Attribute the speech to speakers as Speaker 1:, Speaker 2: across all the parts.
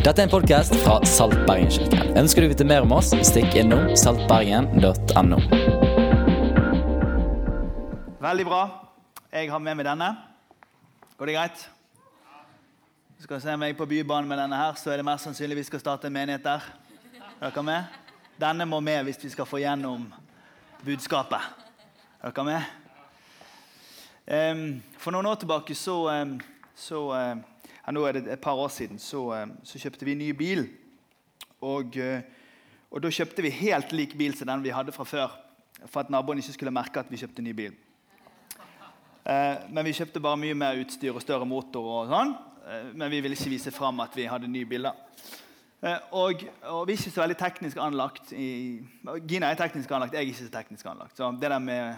Speaker 1: Dette er en podkast fra Salt Bergen-kirken. Ønsker du å vite mer om oss, stikk innom saltbergen.no.
Speaker 2: Veldig bra. Jeg har med meg denne. Går det greit? Du skal se meg på Bybanen med denne her, så er det mest sannsynlig vi skal starte en menighet der. Er dere med? Denne må med hvis vi skal få gjennom budskapet. Er dere med? For noen år tilbake så, så em, ja, Nå er det et par år siden så, så kjøpte vi ny bil. Og, eh, og da kjøpte vi helt lik bil som den vi hadde fra før. For at naboen ikke skulle merke at vi kjøpte ny bil. Eh, Men vi kjøpte bare mye mer utstyr og større motor. og sånn. Eh, Men vi ville ikke vise fram at vi hadde ny bil. da. Eh, Og, og vi er ikke så veldig teknisk anlagt. I, Gina er teknisk anlagt, jeg er ikke så teknisk anlagt. Så det der med,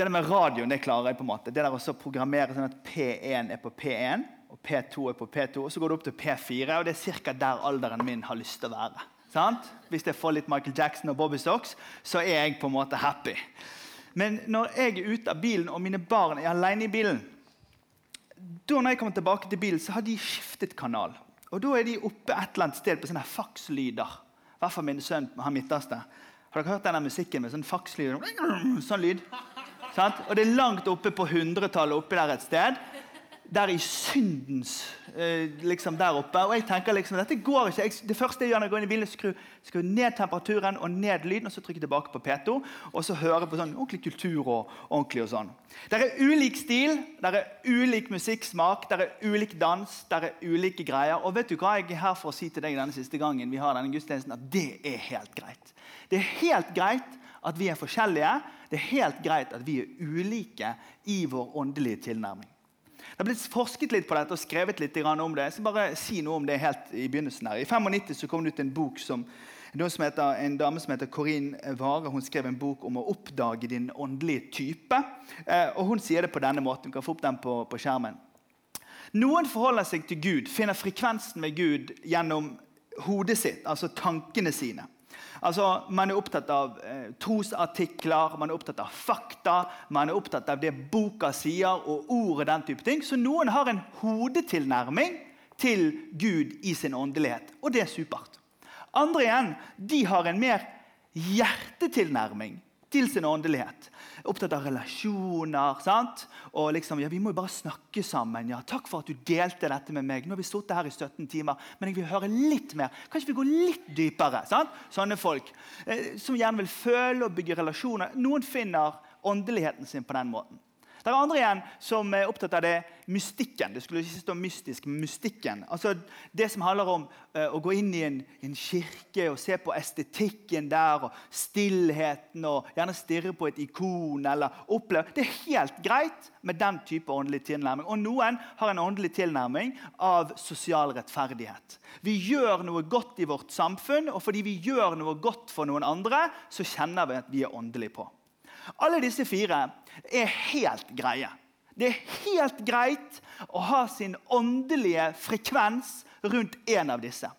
Speaker 2: det der med radioen det klarer jeg. på en måte. Det der å programmere sånn at P1 er på P1 og P2 er på P2. og Så går det opp til P4, og det er ca. der alderen min har lyst til å være. Sant? Hvis jeg får litt Michael Jackson og Bobby Stocks, så er jeg på en måte happy. Men når jeg er ute av bilen, og mine barn er alene i bilen da når jeg kommer tilbake til bilen, så har de skiftet kanal. Og da er de oppe et eller annet sted på sånne fakslyder. I hvert fall min sønn, han midterste. Har dere hørt denne musikken med sånn fakslyd? Sånn lyd. Sant? Og det er langt oppe på hundretallet oppe der et sted. Der i syndens eh, liksom der oppe. Og jeg tenker liksom, dette går ikke. Det første jeg gjør når jeg går inn i bilen, er skru, skru ned temperaturen og ned lyden, og så trykke tilbake på P2. Og så høre på sånn ordentlig kultur og ordentlig og sånn. Der er ulik stil, der er ulik musikksmak, der er ulik dans, der er ulike greier. Og vet du hva jeg er her for å si til deg denne siste gangen vi har denne gudstjenesten, at det er helt greit. Det er helt greit at vi er forskjellige. Det er helt greit at vi er ulike i vår åndelige tilnærming. Det har blitt forsket litt på dette og skrevet litt om det. Jeg skal bare si noe om det helt I begynnelsen her. I 95 så kom det ut en bok som, som heter, en dame som heter Corinne Vare Hun skrev en bok om å oppdage din åndelige type. Eh, og Hun sier det på denne måten. Du kan få opp den på, på skjermen. Noen forholder seg til Gud, finner frekvensen med Gud gjennom hodet sitt, altså tankene sine. Altså, Man er opptatt av eh, trosartikler, man er opptatt av fakta, man er opptatt av det boka sier, og ordet, den type ting. Så noen har en hodetilnærming til Gud i sin åndelighet, og det er supert. Andre igjen de har en mer hjertetilnærming til sin åndelighet. Opptatt av relasjoner. sant? Og liksom, ja, Vi må jo bare snakke sammen. ja, 'Takk for at du delte dette med meg.' 'Nå har vi sittet her i 17 timer, men jeg vil høre litt mer.' 'Kanskje vi går litt dypere?' sant? Sånne folk eh, som gjerne vil føle og bygge relasjoner. Noen finner åndeligheten sin på den måten. Det er andre igjen som er opptatt av det mystikken. Det skulle ikke stå mystisk, mystikken. Altså Det som handler om eh, å gå inn i en, en kirke og se på estetikken der, og stillheten, og gjerne stirre på et ikon eller oppleve Det er helt greit med den type åndelig tilnærming. Og noen har en åndelig tilnærming av sosial rettferdighet. Vi gjør noe godt i vårt samfunn, og fordi vi gjør noe godt for noen andre, så kjenner vi at vi er åndelige på. Alle disse fire er helt greie. Det er helt greit å ha sin åndelige frekvens rundt en av disse.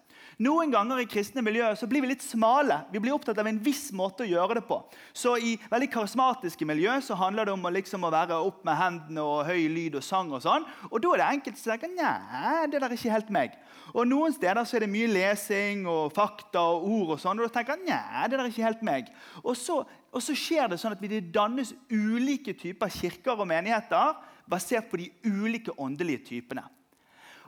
Speaker 2: Noen ganger i kristne miljøer så blir vi litt smale. Vi blir opptatt av en viss måte å gjøre det på. Så I veldig karismatiske miljø så handler det om å, liksom å være opp med hendene og høy lyd og sang. og sånn. Og Da er det enkelte som tenker nei, det der er ikke helt meg. Og Noen steder så er det mye lesing og fakta og ord, og sånn, og da tenker nei, det der er ikke helt meg. Og så, og så skjer det sånn at det dannes ulike typer kirker og menigheter basert på de ulike åndelige typene.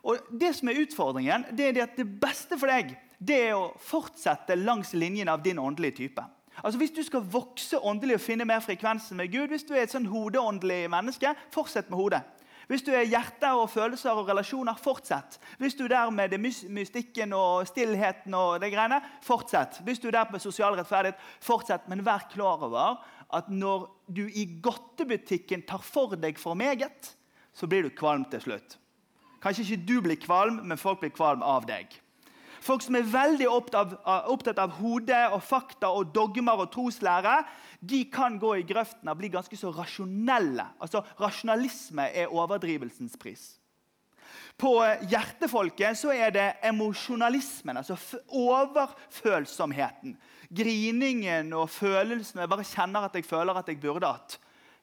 Speaker 2: Og Det som er utfordringen, det er at det beste for deg det er å fortsette langs linjen av din åndelige type. Altså Hvis du skal vokse åndelig og finne mer frekvensen med Gud, hvis du er et sånn hodeåndelig menneske, fortsett med hodet. Hvis du er hjerte og følelser og relasjoner, fortsett. Hvis du er der med det mystikken og stillheten, og det greiene, fortsett. Hvis du er der med sosial rettferdighet, fortsett. Men vær klar over at når du i godtebutikken tar for deg for meget, så blir du kvalm til slutt. Kanskje ikke du blir kvalm, men folk blir kvalm av deg. Folk som er veldig opptatt av, opptatt av hode og fakta og dogmer og troslære, de kan gå i grøften og bli ganske så rasjonelle. Altså, Rasjonalisme er overdrivelsens pris. På hjertefolket så er det emosjonalismen, altså overfølsomheten. Griningen og følelsene. Jeg bare kjenner at jeg føler at jeg burde hatt.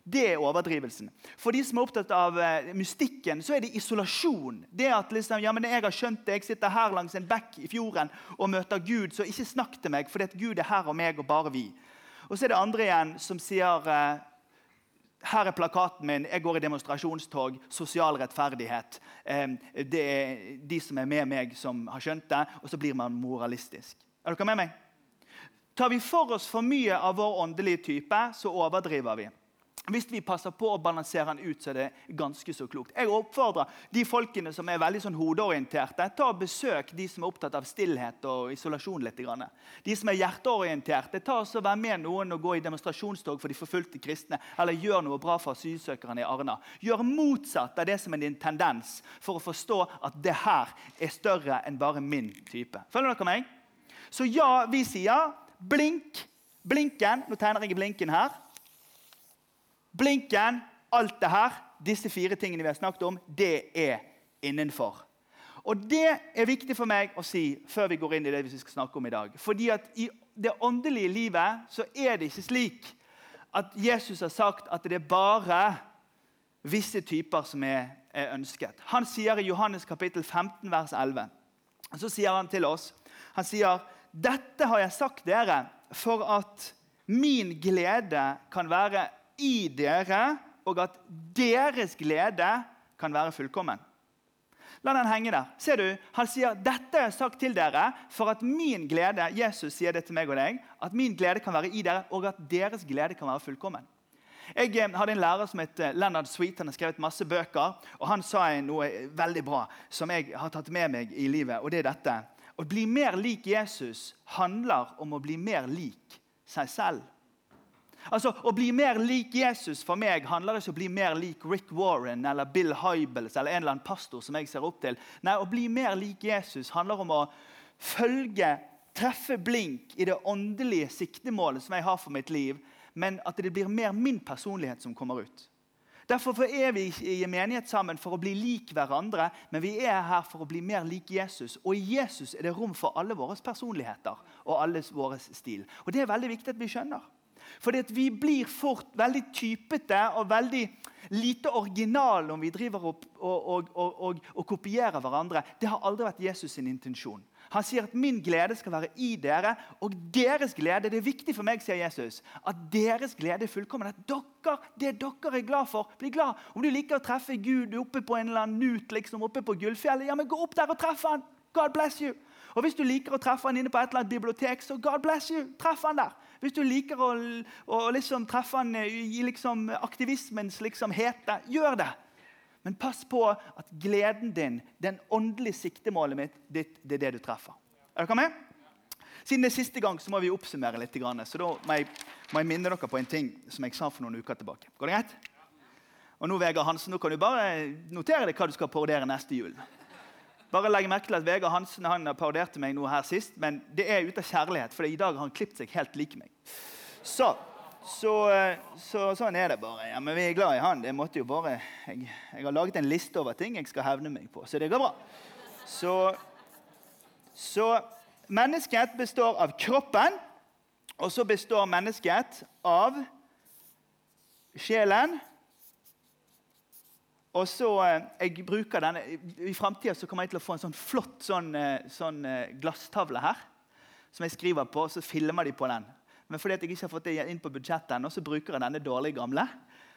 Speaker 2: Det er overdrivelsen. For de som er opptatt av eh, mystikken, så er det isolasjon. Det at liksom, ja, men jeg har skjønt det, jeg sitter her langs en bekk i fjorden og møter Gud, så ikke snakk til meg, for Gud er her og meg og bare vi. Og så er det andre igjen som sier eh, her er plakaten min. Jeg går i demonstrasjonstog. Sosial rettferdighet. Det er de som er med meg, som har skjønt det. Og så blir man moralistisk. Er dere med meg? Tar vi for oss for mye av vår åndelige type, så overdriver vi. Hvis vi passer på å balansere den ut, så er det ganske så klokt. Jeg oppfordrer de folkene som er veldig sånn hodeorienterte, ta og besøk de som er opptatt av stillhet og isolasjon. litt. De som er hjerteorienterte, ta og vær med noen og gå i demonstrasjonstog for de forfulgte kristne. Eller gjør noe bra for asylsøkerne i Arna. Gjør motsatt av det som er din tendens, for å forstå at det her er større enn bare min type. Følger dere meg? Så ja, vi sier blink. Blinken. Nå tegner jeg i blinken her. Blinken, alt det her, disse fire tingene vi har snakket om, det er innenfor. Og Det er viktig for meg å si før vi går inn i det vi skal snakke om i dag. Fordi at I det åndelige livet så er det ikke slik at Jesus har sagt at det er bare visse typer som er, er ønsket. Han sier i Johannes kapittel 15, vers 11, så sier han til oss han sier dette har jeg sagt dere for at min glede kan være i dere, og at deres glede kan være fullkommen. La den henge der. Ser du? Han sier dette har jeg sagt til dere for at min glede Jesus sier det til meg og deg, at min glede kan være i dere, og at deres glede kan være fullkommen. Jeg eh, hadde en lærer som het eh, Leonard Sweet. Han har skrevet masse bøker. og Han sa noe veldig bra som jeg har tatt med meg i livet. og det er dette. Å bli mer lik Jesus handler om å bli mer lik seg selv. Altså, Å bli mer lik Jesus for meg handler ikke om å bli mer lik Rick Warren eller Bill Hybels eller en eller annen pastor som jeg ser opp til. Nei, Å bli mer lik Jesus handler om å følge, treffe blink i det åndelige siktemålet som jeg har for mitt liv, men at det blir mer min personlighet som kommer ut. Derfor er vi i menighet sammen for å bli lik hverandre, men vi er her for å bli mer lik Jesus. Og i Jesus er det rom for alle våre personligheter og alles vår stil. Og Det er veldig viktig at vi skjønner. Fordi vi blir fort veldig typete og veldig lite originale om vi driver og, og, og, og, kopierer hverandre. Det har aldri vært Jesus' sin intensjon. Han sier at 'min glede skal være i dere', og deres glede Det er viktig for meg, sier Jesus, at deres glede er fullkommen. At dere, det dere er glad for, blir glad. Om du liker å treffe Gud oppe på en eller annen nut liksom oppe på Gullfjellet, ja, men gå opp der og treff han. God bless you. Og Hvis du liker å treffe han inne på et eller annet bibliotek, så God bless you. Treff han der. Hvis du liker å, å liksom treffe han i liksom aktivismens liksom hete, gjør det. Men pass på at gleden din, den åndelige siktemålet mitt, ditt, det er det du treffer. Er dere med? Siden det er siste gang, så må vi oppsummere litt. Så da må jeg, må jeg minne dere på en ting som jeg sa for noen uker tilbake. Går det greit? Og nå, Vegard Hansen, nå kan du bare notere deg hva du skal pordere neste jul. Bare legg merke til at Vegard Hansen han parodierte meg noe her sist, men det er ut av kjærlighet, for i dag har han klippet seg helt lik meg. Så så, så, sånn er det bare. Ja, men vi er glad i han. Det måtte jo bare, jeg, jeg, har laget en liste over ting jeg skal hevne meg på, så det går bra. Så, så mennesket består av kroppen, og så består mennesket av sjelen. Og så, eh, jeg bruker denne, I framtida kommer jeg til å få en sånn flott sånn, eh, sånn eh, glasstavle her. Som jeg skriver på, og så filmer de på den. Men fordi jeg ikke har fått det inn på budsjettet ennå, så bruker jeg denne dårlige gamle.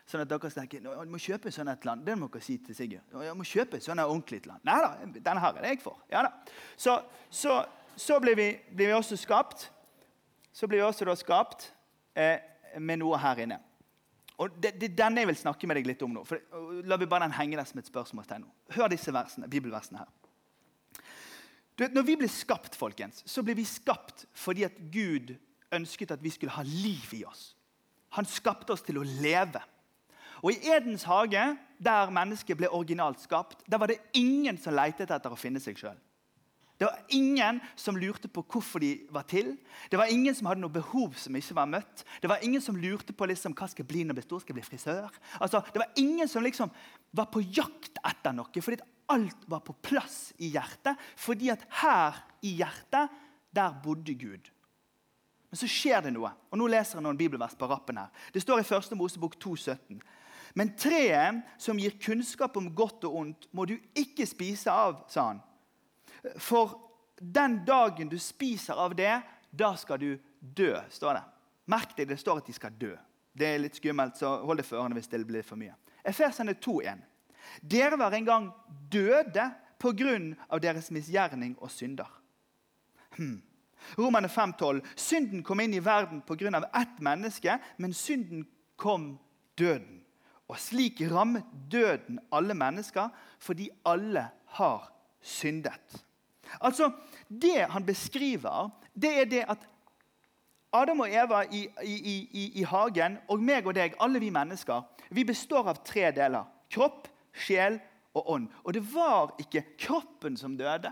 Speaker 2: Sånn at dere tenker du må kjøpe sånn et land. Det må dere si til Sigurd. Jeg må kjøpe sånn et ordentlig land. Nei da, denne her er det jeg får. Ja da. Så, så, så blir, vi, blir, vi, også skapt. Så blir vi også da skapt eh, med noe her inne. Og Det er denne jeg vil snakke med deg litt om nå. For, la vi bare den henge der som et spørsmålstegn. Hør disse versene, bibelversene her. Du vet, når vi blir skapt, folkens, så blir vi skapt fordi at Gud ønsket at vi skulle ha liv i oss. Han skapte oss til å leve. Og I Edens hage, der mennesket ble originalt skapt, der var det ingen som leitet etter å finne seg sjøl. Det var ingen som lurte på hvorfor de var til. Det var ingen som hadde noe behov som ikke var møtt. Det var ingen som lurte på liksom, hva skal bli når jeg blir. Skal bli frisør? Altså, det var ingen som liksom var på jakt etter noe, fordi alt var på plass i hjertet. Fordi at her i hjertet, der bodde Gud. Men så skjer det noe. Og Nå leser jeg noen bibelvers på rappen. her. Det står i 1. Mosebok 2,17. Men treet som gir kunnskap om godt og ondt, må du ikke spise av, sa han. For den dagen du spiser av det, da skal du dø, står det. Merk deg, det står at de skal dø. Det er litt skummelt, så hold det for ørene hvis det blir for mye. Efesene 2,1. Dere var en gang døde pga. deres misgjerning og synder. Hmm. Romerne 5,12. Synden kom inn i verden pga. ett menneske, men synden kom døden. Og slik rammet døden alle mennesker fordi alle har syndet. Altså, Det han beskriver, det er det at Adam og Eva i, i, i, i, hagen og meg og deg, alle vi mennesker, vi består av tre deler. Kropp, sjel og ånd. Og det var ikke kroppen som døde.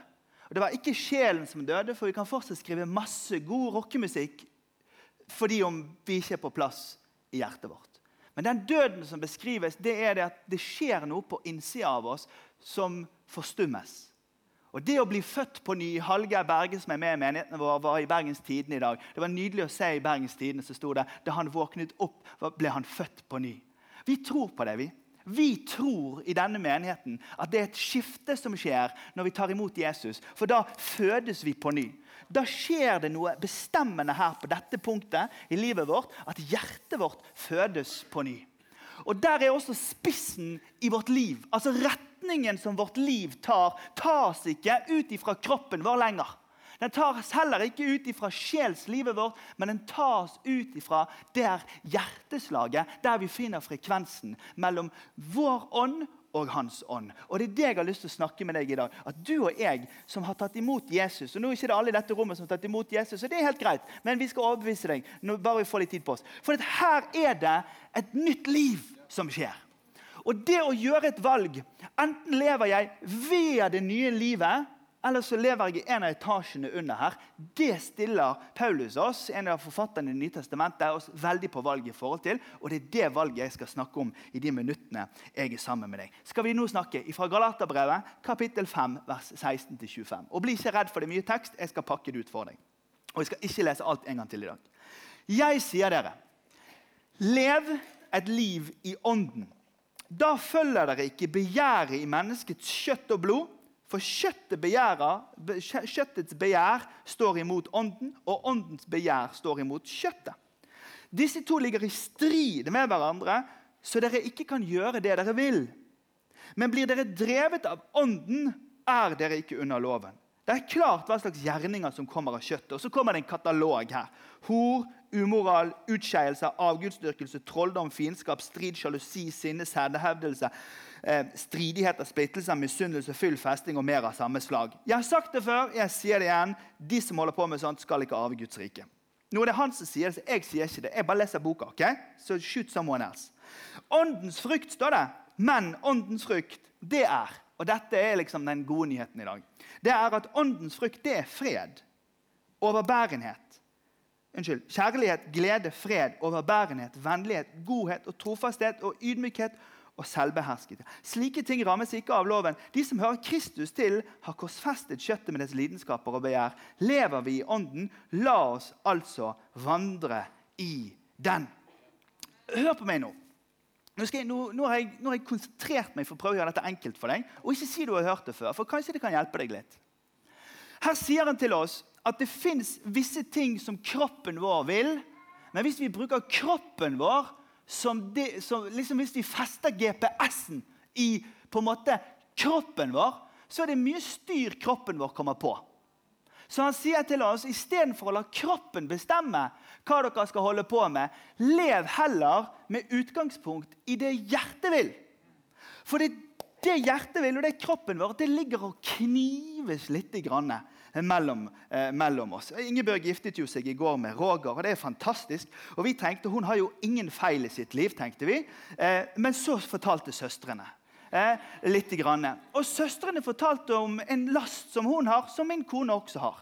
Speaker 2: Og det var ikke sjelen som døde, for vi kan fortsatt skrive masse god rockemusikk fordi om vi ikke er på plass i hjertet vårt. Men den døden som beskrives, det er det at det skjer noe på innsida av oss som forstummes. Og Det å bli født på ny Hallgeir Berge, som er med i menigheten vår, var i Bergens Tidende i dag. Det var nydelig å se i Bergens Tidende så sto det da han våknet opp, ble han født på ny. Vi tror på det, vi. Vi tror i denne menigheten at det er et skifte som skjer når vi tar imot Jesus. For da fødes vi på ny. Da skjer det noe bestemmende her på dette punktet i livet vårt. At hjertet vårt fødes på ny. Og Der er også spissen i vårt liv. Altså Retningen som vårt liv tar, tas ikke ut ifra kroppen vår lenger. Den tas heller ikke ut ifra sjelslivet vårt, men den tas ut ifra der hjerteslaget, der vi finner frekvensen mellom vår ånd og hans ånd. Og Det er det jeg har lyst til å snakke med deg i dag. At du og jeg som har tatt imot Jesus og Nå er ikke det alle i dette rommet som har tatt imot Jesus, og det er helt greit, men vi skal overbevise deg. bare vi får litt tid på oss. For her er det et nytt liv som skjer. Og det å gjøre et valg Enten lever jeg ved det nye livet eller så lever jeg i en av etasjene under her. Det stiller Paulus oss en av forfatterne i Nye Testamentet, oss veldig på valg i forhold til. Og det er det valget jeg skal snakke om i de minuttene jeg er sammen med deg. Skal vi nå snakke fra Galaterbrevet, kapittel 5, vers 16-25. Og Bli ikke redd for det mye tekst. Jeg skal pakke det ut for deg. Og jeg skal ikke lese alt en gang til i dag. Jeg sier dere, lev et liv i ånden. Da følger dere ikke begjæret i menneskets kjøtt og blod for kjøttets begjær står imot ånden, og åndens begjær står imot kjøttet. Disse to ligger i strid med hverandre, så dere ikke kan gjøre det dere vil. Men blir dere drevet av ånden, er dere ikke under loven. Det er klart hva slags gjerninger som kommer av kjøttet. Og så kommer det en katalog her. Hor, umoral, utskeielse, avgudsdyrkelse, trolldom, fiendskap, strid, sjalusi, sinne, sædehevdelse eh, stridigheter, splittelser, misunnelse, fyll, festing og mer av samme slag. Jeg har sagt det før, jeg sier det igjen. De som holder på med sånt, skal ikke arve Guds rike. Nå er det han som sier det, så jeg sier ikke det. Jeg bare leser boka. ok? Så shoot someone else. Åndens frukt, står det. Men åndens frukt, det er Og dette er liksom den gode nyheten i dag. Det er at åndens frukt, det er fred. Overbærenhet. Unnskyld. Kjærlighet, glede, fred, overbærenhet, vennlighet, godhet og trofasthet og ydmykhet og selvbeherskede. Slike ting rammes ikke av loven. De som hører Kristus til, har korsfestet kjøttet med dets lidenskaper og begjær. Lever vi i Ånden, la oss altså vandre i den. Hør på meg nå. Nå, jeg, nå, nå, har jeg, nå, har jeg, konsentrert meg for å prøve å gjøre dette enkelt for deg. Og ikke si du har hørt det før, for kanskje det kan hjelpe deg litt. Her sier han til oss at det fins visse ting som kroppen vår vil. Men hvis vi bruker kroppen vår som, de, som liksom Hvis vi fester GPS-en i på en måte kroppen vår, så er det mye styr kroppen vår kommer på. Så han sier til oss istedenfor å la kroppen bestemme hva dere skal holde på med, lev heller med utgangspunkt i det hjertet vil. For det, det hjertet vil, og det kroppen vår, det ligger og knives litt. Grann mellom, eh, mellom, oss. Ingebjørg giftet jo seg i går med Roger, og det er fantastisk. Og vi tenkte, Hun har jo ingen feil i sitt liv, tenkte vi. Eh, men så fortalte søstrene. Eh, litt grann. Og Søstrene fortalte om en last som hun har, som min kone også har.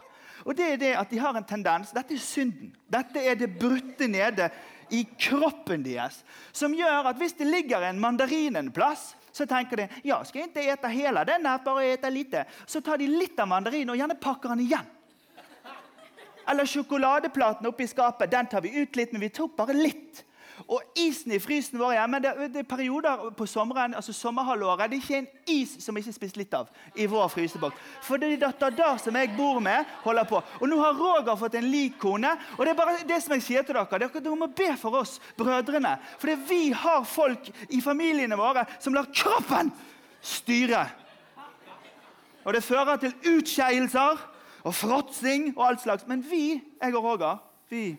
Speaker 2: Og det er det at De har en tendens Dette er synden. Dette er det brutte nede i kroppen deres. Som gjør at hvis det ligger en mandarin en plass, så tenker de ja, skal jeg ikke ete hele den, bare ete lite. Så tar de litt av mandarinen og gjerne pakker den igjen. Eller sjokoladeplaten oppi skapet. Den tar vi ut litt, men vi tok bare litt. Og isen i frysen vår hjemme det, det er perioder på sommeren, altså sommerhalvåret det er ikke en is som ikke er spist litt av i vår fryseboks. For det er datter som jeg bor med, holder på. Og nå har Roger fått en lik kone. Og det er bare det som jeg sier til dere. Dere, dere må be for oss brødrene. For vi har folk i familiene våre som lar kroppen styre. Og det fører til utskeielser og fråtsing og alt slags. Men vi, jeg og Roger, vi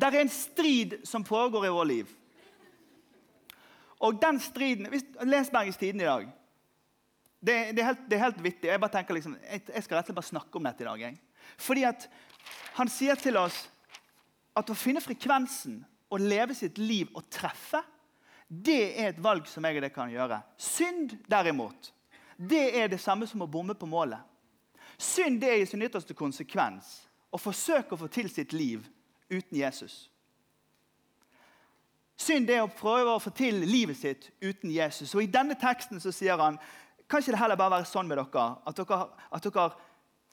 Speaker 2: Det er en strid som pågår i vår liv. Og den striden Les Bergens Tidende i dag. Det, det, er helt, det, er helt, vittig. Jeg bare tenker liksom, jeg, jeg skal rett og slett bare snakke om dette i dag. Jeg. Fordi at han sier til oss at å finne frekvensen å leve sitt liv og treffe, det er et valg som jeg og det kan gjøre. Synd, derimot, det er det samme som å bomme på målet. Synd det er i sin ytterste konsekvens å forsøke å få til sitt liv uten Jesus. Synd er å prøve å få til livet sitt uten Jesus. Og I denne teksten så sier han kan ikke det heller bare være sånn med dere at dere, at dere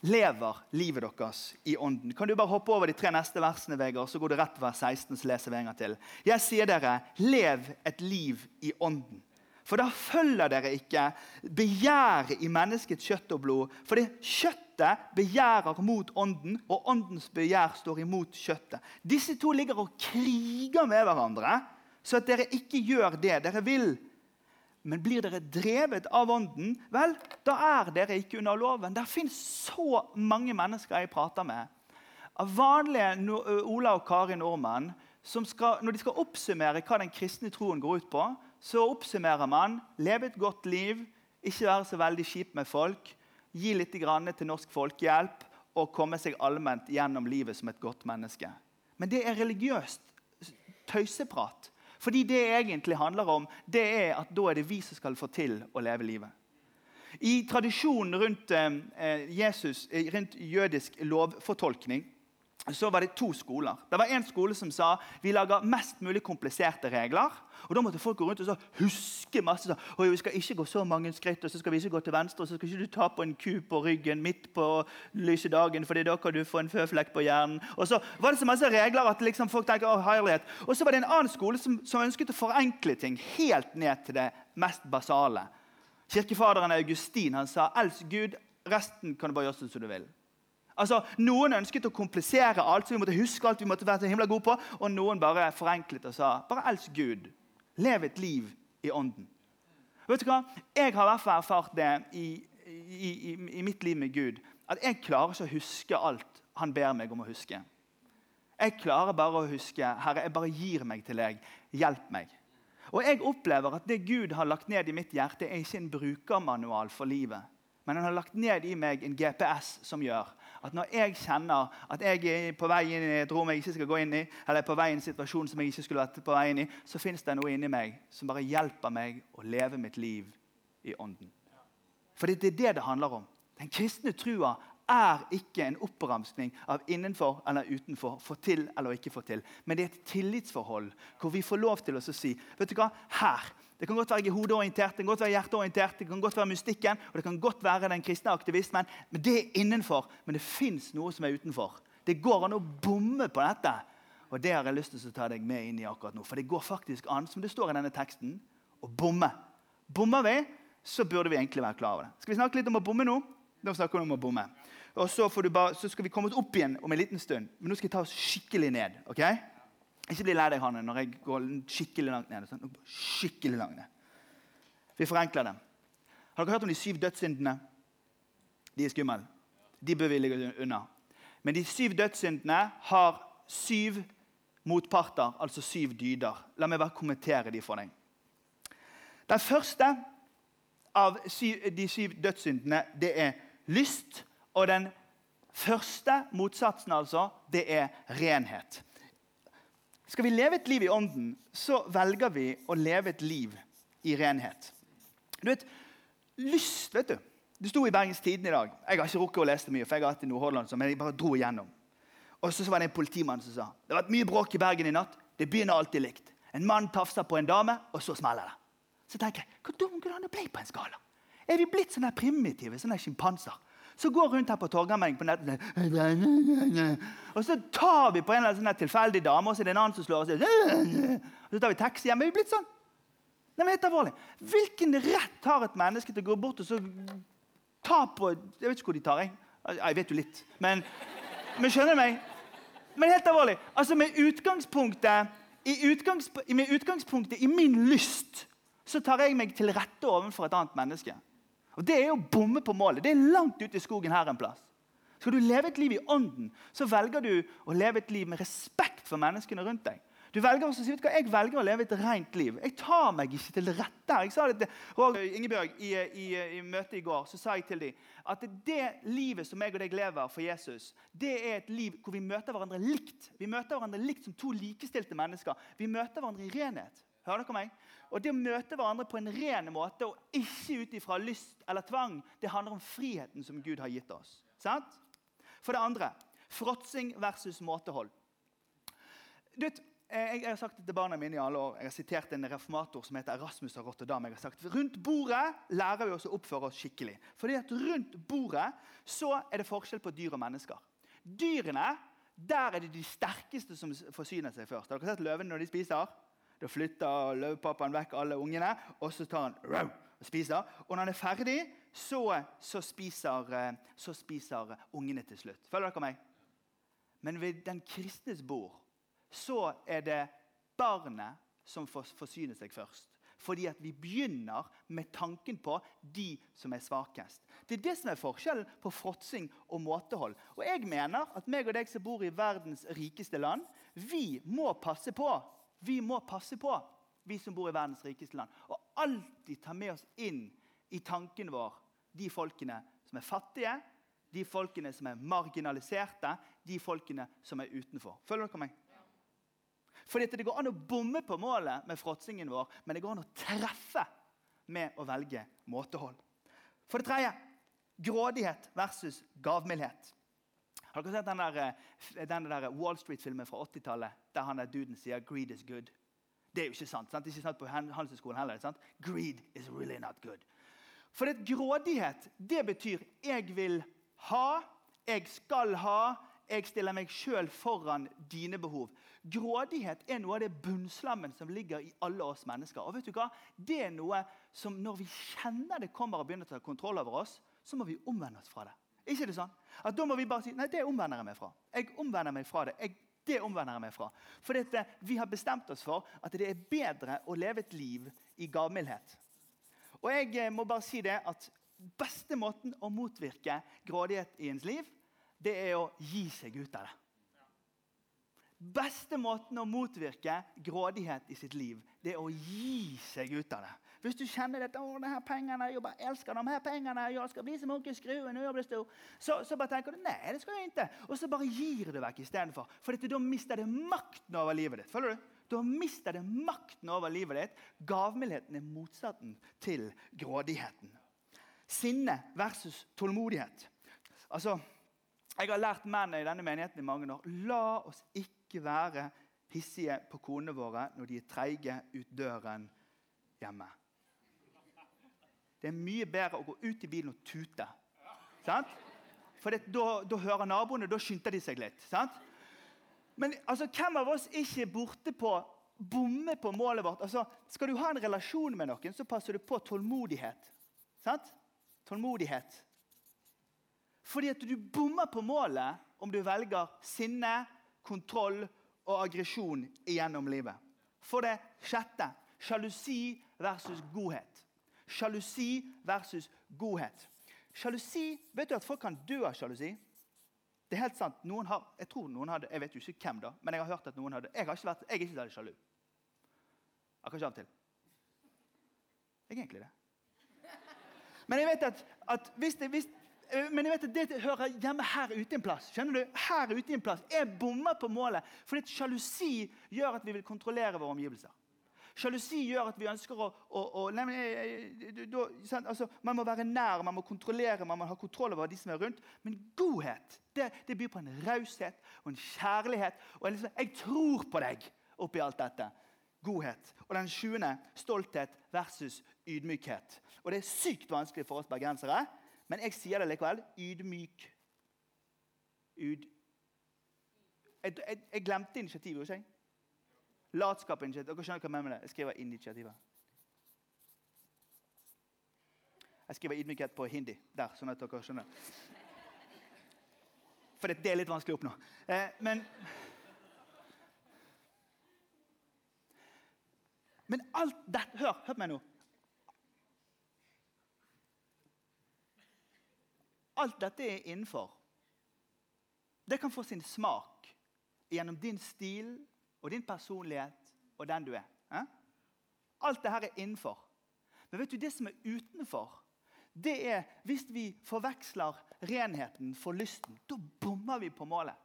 Speaker 2: lever livet deres i ånden. Kan du bare hoppe over de tre neste versene, Vegard, så går du rett til vers 16. så leser vi en gang til. Jeg sier dere, lev et liv i ånden. For da følger dere ikke begjæret i menneskets kjøtt og blod. For det kjøttet begjærer mot ånden, og åndens begjær står imot kjøttet. Disse to ligger og kriger med hverandre, så at dere ikke gjør det dere vil. Men blir dere drevet av ånden, vel, da er dere ikke under loven. Det fins så mange mennesker jeg prater med, av vanlige Ola og Kari nordmenn, som skal, når de skal oppsummere hva den kristne troen går ut på, så oppsummerer man leve et godt liv, ikke være så veldig kjip med folk, gi litt til Norsk Folkehjelp og komme seg allment gjennom livet som et godt menneske. Men det er religiøst tøyseprat. Fordi det egentlig handler om, det er at da er det vi som skal få til å leve livet. I tradisjonen rundt, eh, Jesus, eh, rundt jødisk lovfortolkning så var det to skoler. Det var En skole som sa vi lager mest mulig kompliserte regler. Og Da måtte folk gå rundt og huske masse. Så, vi skal ikke gå så mange skritt, og så skal vi ikke gå til venstre, og så skal ikke du ta på en ku på ryggen midt på lyse dagen, for da kan du få en føflekk på hjernen. Og så var det så masse regler at liksom folk tenker, å, herlighet. Og så var det en annen skole som, som ønsket å forenkle ting helt ned til det mest basale. Kirkefaderen Augustin han sa 'elsk Gud, resten kan du bare gjøre som du vil'. Altså, Noen ønsket å komplisere alt, så vi måtte huske alt vi måtte være så himla gode på. Og noen bare forenklet og sa bare elsk Gud. Lev et liv i ånden. Vet du hva? Jeg har i hvert fall erfart det i, i, i, i mitt liv med Gud. At jeg klarer ikke å huske alt han ber meg om å huske. Jeg klarer bare å huske Herre, jeg bare gir meg til deg. Hjelp meg. Og jeg opplever at det Gud har lagt ned i mitt hjerte, er ikke en brukermanual for livet. Men han har lagt ned i meg en GPS som gjør at når jeg kjenner at jeg er på vei inn i et rom jeg ikke skal gå inn i, eller på vei inn i en situasjon som jeg ikke skulle vært på vei inn i, så fins det noe inni meg som bare hjelper meg å leve mitt liv i ånden. For det er det det handler om. Den kristne trua er ikke en oppramskning av innenfor eller utenfor, få til eller ikke få til. Men det er et tillitsforhold hvor vi får lov til å si vet du hva, her det kan godt være er hodeorientert, det kan godt være hjerteorientert, det kan godt være mystikken og det kan godt være den kristne aktivismen. Men det er innenfor. Men det fins noe som er utenfor. Det går an å bomme på dette. Og det har jeg lyst til å ta deg med inn i akkurat nå. For det går faktisk an, som det står i denne teksten, å bomme. Bommer vi, så burde vi egentlig være klar over det. Skal vi snakke litt om å bomme nå? Nå snakker vi om å bomme. Og så, bare, så, skal vi komme oss opp igjen om en liten stund. Men nå skal jeg ta oss skikkelig ned. ok? Ikke bli lei deg, Hanne, når jeg går skikkelig langt ned. Sånn. Skikkelig langt ned. Vi forenkler det. Har dere hørt om de syv dødssyndene? De er skumle. De bør vi ligge unna. Men de syv dødssyndene har syv motparter, altså syv dyder. La meg bare kommentere de for deg. Den første av de syv dødssyndene det er lyst. Og den første motsatsen altså, det er renhet. Skal vi leve et liv i ånden, så velger vi å leve et liv i renhet. Du vet, Lyst, vet du. Det sto i Bergens Tidende i dag. Jeg har ikke rukket å lese det mye, for jeg har hatt i Nordhordland, men jeg bare dro igjennom. Og så var det en politimann som sa det har vært mye bråk i Bergen i natt. Det begynner alltid likt. En mann tafser på en dame, og så smeller det. Så tenker jeg, Hvor dum kunne han bli på en skala? Er vi blitt sånne primitive, sånne sjimpanser? Så går rundt her på Torgallmenn på nettet Og så tar vi på en eller annen sånn tilfeldig dame, og så er det en annen som slår oss. Og så tar vi taxi hjem. Er vi blitt sånn? Nei, men helt alvorlig. Hvilken rett har et menneske til å gå bort og så ta på Jeg vet ikke hvor de tar. Jeg, jeg vet jo litt. Men, men skjønner du meg? Men helt alvorlig. Altså Med utgangspunktet i, utgangspunktet, med utgangspunktet i min lyst så tar jeg meg til rette overfor et annet menneske. Og Det er å bomme på målet. Det er langt ute i skogen her en plass. Skal du leve et liv i ånden, så velger du å leve et liv med respekt for menneskene rundt deg. Du velger også å si, vet du hva, Jeg velger å leve et rent liv. Jeg tar meg ikke til rette. Jeg sa det til Roger Ingebjørg i, i, i møtet i går. så sa jeg til dem at det livet som jeg og deg lever for Jesus, det er et liv hvor vi møter hverandre likt. Vi møter hverandre likt som to likestilte mennesker. Vi møter hverandre i renhet. Hører dere meg? Og Det å møte hverandre på en ren måte og ikke ut ifra lyst eller tvang, det handler om friheten som Gud har gitt oss. Sant? For det andre fråtsing versus måtehold. Du vet, jeg, har sagt det til barna mine i alle år. Jeg har sitert en reformator som heter Erasmus av Rotterdam. Jeg har sagt, Rundt bordet lærer vi oss å oppføre oss skikkelig. Fordi at rundt bordet så er det forskjell på dyr og mennesker. Dyrene der er det de sterkeste som forsyner seg først. Har dere sett løvene når de spiser? Da flytter løvpappaen vekk alle ungene, og så tar han og spiser. Og når han er ferdig, så, så, spiser, eh, så spiser ungene til slutt. Følger dere meg? Men ved den kristnes bord så er det barnet som forsyner seg først. Fordi at vi begynner med tanken på de som er svakest. Det er det som er forskjellen på fråtsing og måtehold. Og jeg mener at meg og deg som bor i verdens rikeste land, vi må passe på vi må passe på, vi som bor i verdens rikeste land, og alltid ta med oss inn i tanken vår de folkene som er fattige, de folkene som er marginaliserte, de folkene som er utenfor. Følger dere meg? Fordi Det går an å bomme på målet med fråtsingen vår, men det går an å treffe med å velge måtehold. For det tredje grådighet versus gavmildhet. Har dere sett den der, eh, den der Wall Street-filmen fra 80-tallet der han der duden sier 'greed is good'? Det er jo ikke sant. sant? Det er ikke sant på Handelshøyskolen heller. sant? Greed is really not good. For det grådighet det betyr 'jeg vil ha', 'jeg skal ha', 'jeg stiller meg sjøl foran dine behov'. Grådighet er noe av det bunnslammen som ligger i alle oss mennesker. Og vet du hva? Det er noe som Når vi kjenner det kommer og begynner å ta kontroll over oss, så må vi omvende oss fra det. Ikke det sånn? At Da må vi bare si nei, det omvender jeg meg fra. Jeg omvender meg fra det. Jeg, det omvender jeg meg fra. For dette, vi har bestemt oss for at det er bedre å leve et liv i gavmildhet. Og jeg eh, må bare si det at beste måten å motvirke grådighet i ens liv, det er å gi seg ut av det. Beste måten å motvirke grådighet i sitt liv, det er å gi seg ut av det. Hvis du kjenner dette, å, de her pengene, jeg bare elsker de her pengene, jeg skal bli som onkel Skrue når jeg blir stor, så, så, bare tenker du nei, det skal jeg ikke. Og så bare gir du vekk istedenfor. For dette, da mister det makten over livet ditt. Følger du? Da mister det makten over livet ditt. Gavmildheten er motsatten til grådigheten. Sinne versus tålmodighet. Altså, Jeg har lært mennene i denne menigheten i mange år. La oss ikke være hissige på konene våre når de er treige ut døren hjemme. Det er mye bedre å gå ut i bilen og tute. Sant? For det, da, da, hører naboene, da skynder de seg litt. Sant? Men altså, hvem av oss ikke borte på bomme på målet vårt? Altså, skal du ha en relasjon med noen, så passer du på tålmodighet. Sant? Tålmodighet. Fordi at du bommer på målet om du velger sinne, kontroll og aggresjon gjennom livet. For det sjette sjalusi versus godhet sjalusi versus godhet. Sjalusi, Vet du at folk kan dø av sjalusi? Det er helt sant. Noen har, jeg tror noen hadde, jeg vet jo ikke hvem da, men jeg har hørt at noen hadde. Jeg har ikke vært, jeg er ikke særlig sjalu. Akkurat av og til. Jeg er egentlig det. Men jeg vet at, at hvis, det, hvis eh, men jeg vet at det hører hjemme her ute en plass. Skjønner du? Her ute en plass. Jeg bommer på målet. Fordi sjalusi gjør at vi vil kontrollere våre omgivelser. Sjalusi gjør at vi ønsker å, å, å nei, da, altså, Man må være nær, man må kontrollere, man må ha kontroll over de som er rundt. Men godhet det, det byr på en raushet og en kjærlighet. Og en liksom, 'Jeg tror på deg' oppi alt dette. godhet. Og den sjuende stolthet versus ydmykhet. Og det er sykt vanskelig for oss bergensere, men jeg sier det likevel. Ydmyk. Yd... Jeg, jeg, jeg glemte initiativet, ikke jeg? Latskap og initiativ. Dere skjønner hva jeg mener med det. Jeg skriver initiativet. Jeg skriver ydmykhet på hindi. Der, sånn at dere skjønner. For det er litt vanskelig å oppnå. Eh, men Men alt dette Hør, hør på meg nå. Alt dette er innenfor. Det kan få sin smak gjennom din stil og din personlighet og den du er. Eh? Alt dette er innenfor. Men vet du, det som er utenfor, det er hvis vi forveksler renheten for lysten. Da bommer vi på målet.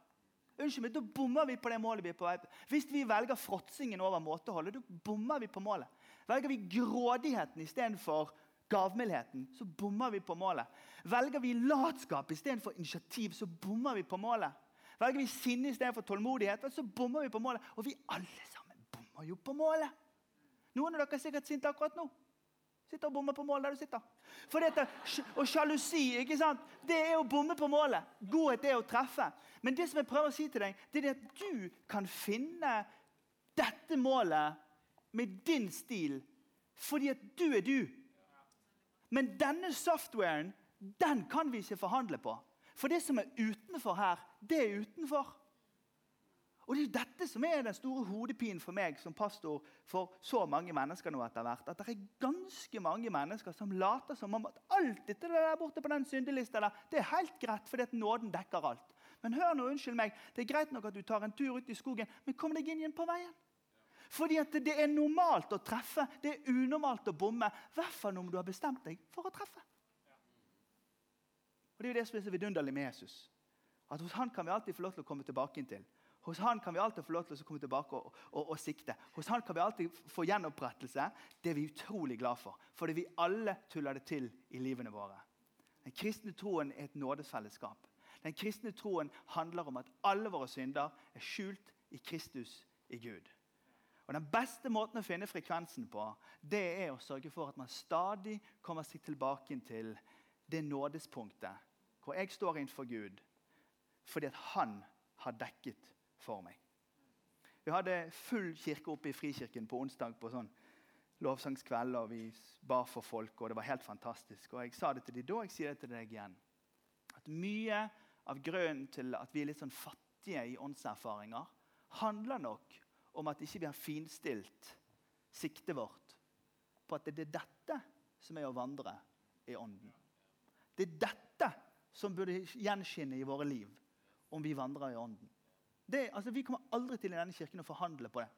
Speaker 2: Unnskyld meg, Da bommer vi på det målet vi er på vei på. Hvis vi velger fråtsingen over måteholdet, da bommer vi på målet. Velger vi grådigheten istedenfor gavmildheten, så bommer vi på målet. Velger vi latskap istedenfor initiativ, så bommer vi på målet. Velger vi sinne istedenfor tålmodighet, så bommer vi på målet. Og vi alle sammen bommer jo på målet. Noen av dere er sikkert sinte akkurat nå. Sitter og bommer på målet der du sitter. For dette, og sjalusi ikke sant? det er å bomme på målet. Godhet er å treffe. Men det som jeg prøver å si til deg, det er at du kan finne dette målet med din stil fordi at du er du. Men denne softwaren den kan vi ikke forhandle på. For det som er utenfor her, det er utenfor. Og Det er jo dette som er den store hodepinen for meg som pastor for så mange mennesker nå etter hvert. At det er ganske mange mennesker som later som om at alt dette der borte på den syndelista der, det er helt greit fordi at nåden dekker alt. Men hør nå, unnskyld meg, det er greit nok at du tar en tur ut i skogen, men kom deg inn igjen på veien. Fordi at det er normalt å treffe, det er unormalt å bomme. I hvert fall om du har bestemt deg for å treffe. Og Det er jo det som er så vidunderlig med Jesus. At Hos han kan vi alltid få lov til å komme tilbake inn til. Hos han kan vi alltid få lov til å komme tilbake og, og, og, sikte. Hos han kan vi alltid få gjenopprettelse. Det er vi utrolig glad for. Fordi vi alle tuller det til i livene våre. Den kristne troen er et nådesfellesskap. Den kristne troen handler om at alle våre synder er skjult i Kristus, i Gud. Og Den beste måten å finne frekvensen på, det er å sørge for at man stadig kommer seg tilbake til det nådespunktet hvor jeg står innenfor Gud fordi at han har dekket for meg. Vi hadde full kirke oppe i Frikirken på onsdag på sånn lovsangskveld. og Vi bar for folk, og det var helt fantastisk. Og Jeg sa det til dem da, og jeg sier det til deg igjen. At Mye av grunnen til at vi er litt sånn fattige i åndserfaringer, handler nok om at ikke vi har finstilt siktet vårt på at det er dette som er å vandre i ånden. Det er dette som burde gjenskinne i våre liv om vi vandrer i ånden. Det, altså, vi kommer aldri til i denne kirken å forhandle på det.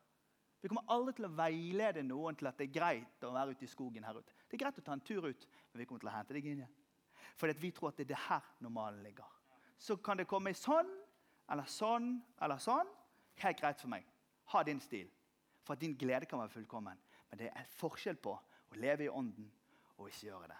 Speaker 2: Vi kommer aldri til å veilede noen til at det er greit å være ute i skogen her ute. Det er greit å ta en tur ut, men vi kommer til å hente deg inn igjen. Fordi vi tror at det er det her normalen ligger. Så kan det komme sånn eller sånn eller sånn. Helt greit for meg. Ha din stil. For at din glede kan være fullkommen. Men det er forskjell på å leve i ånden og ikke gjøre det.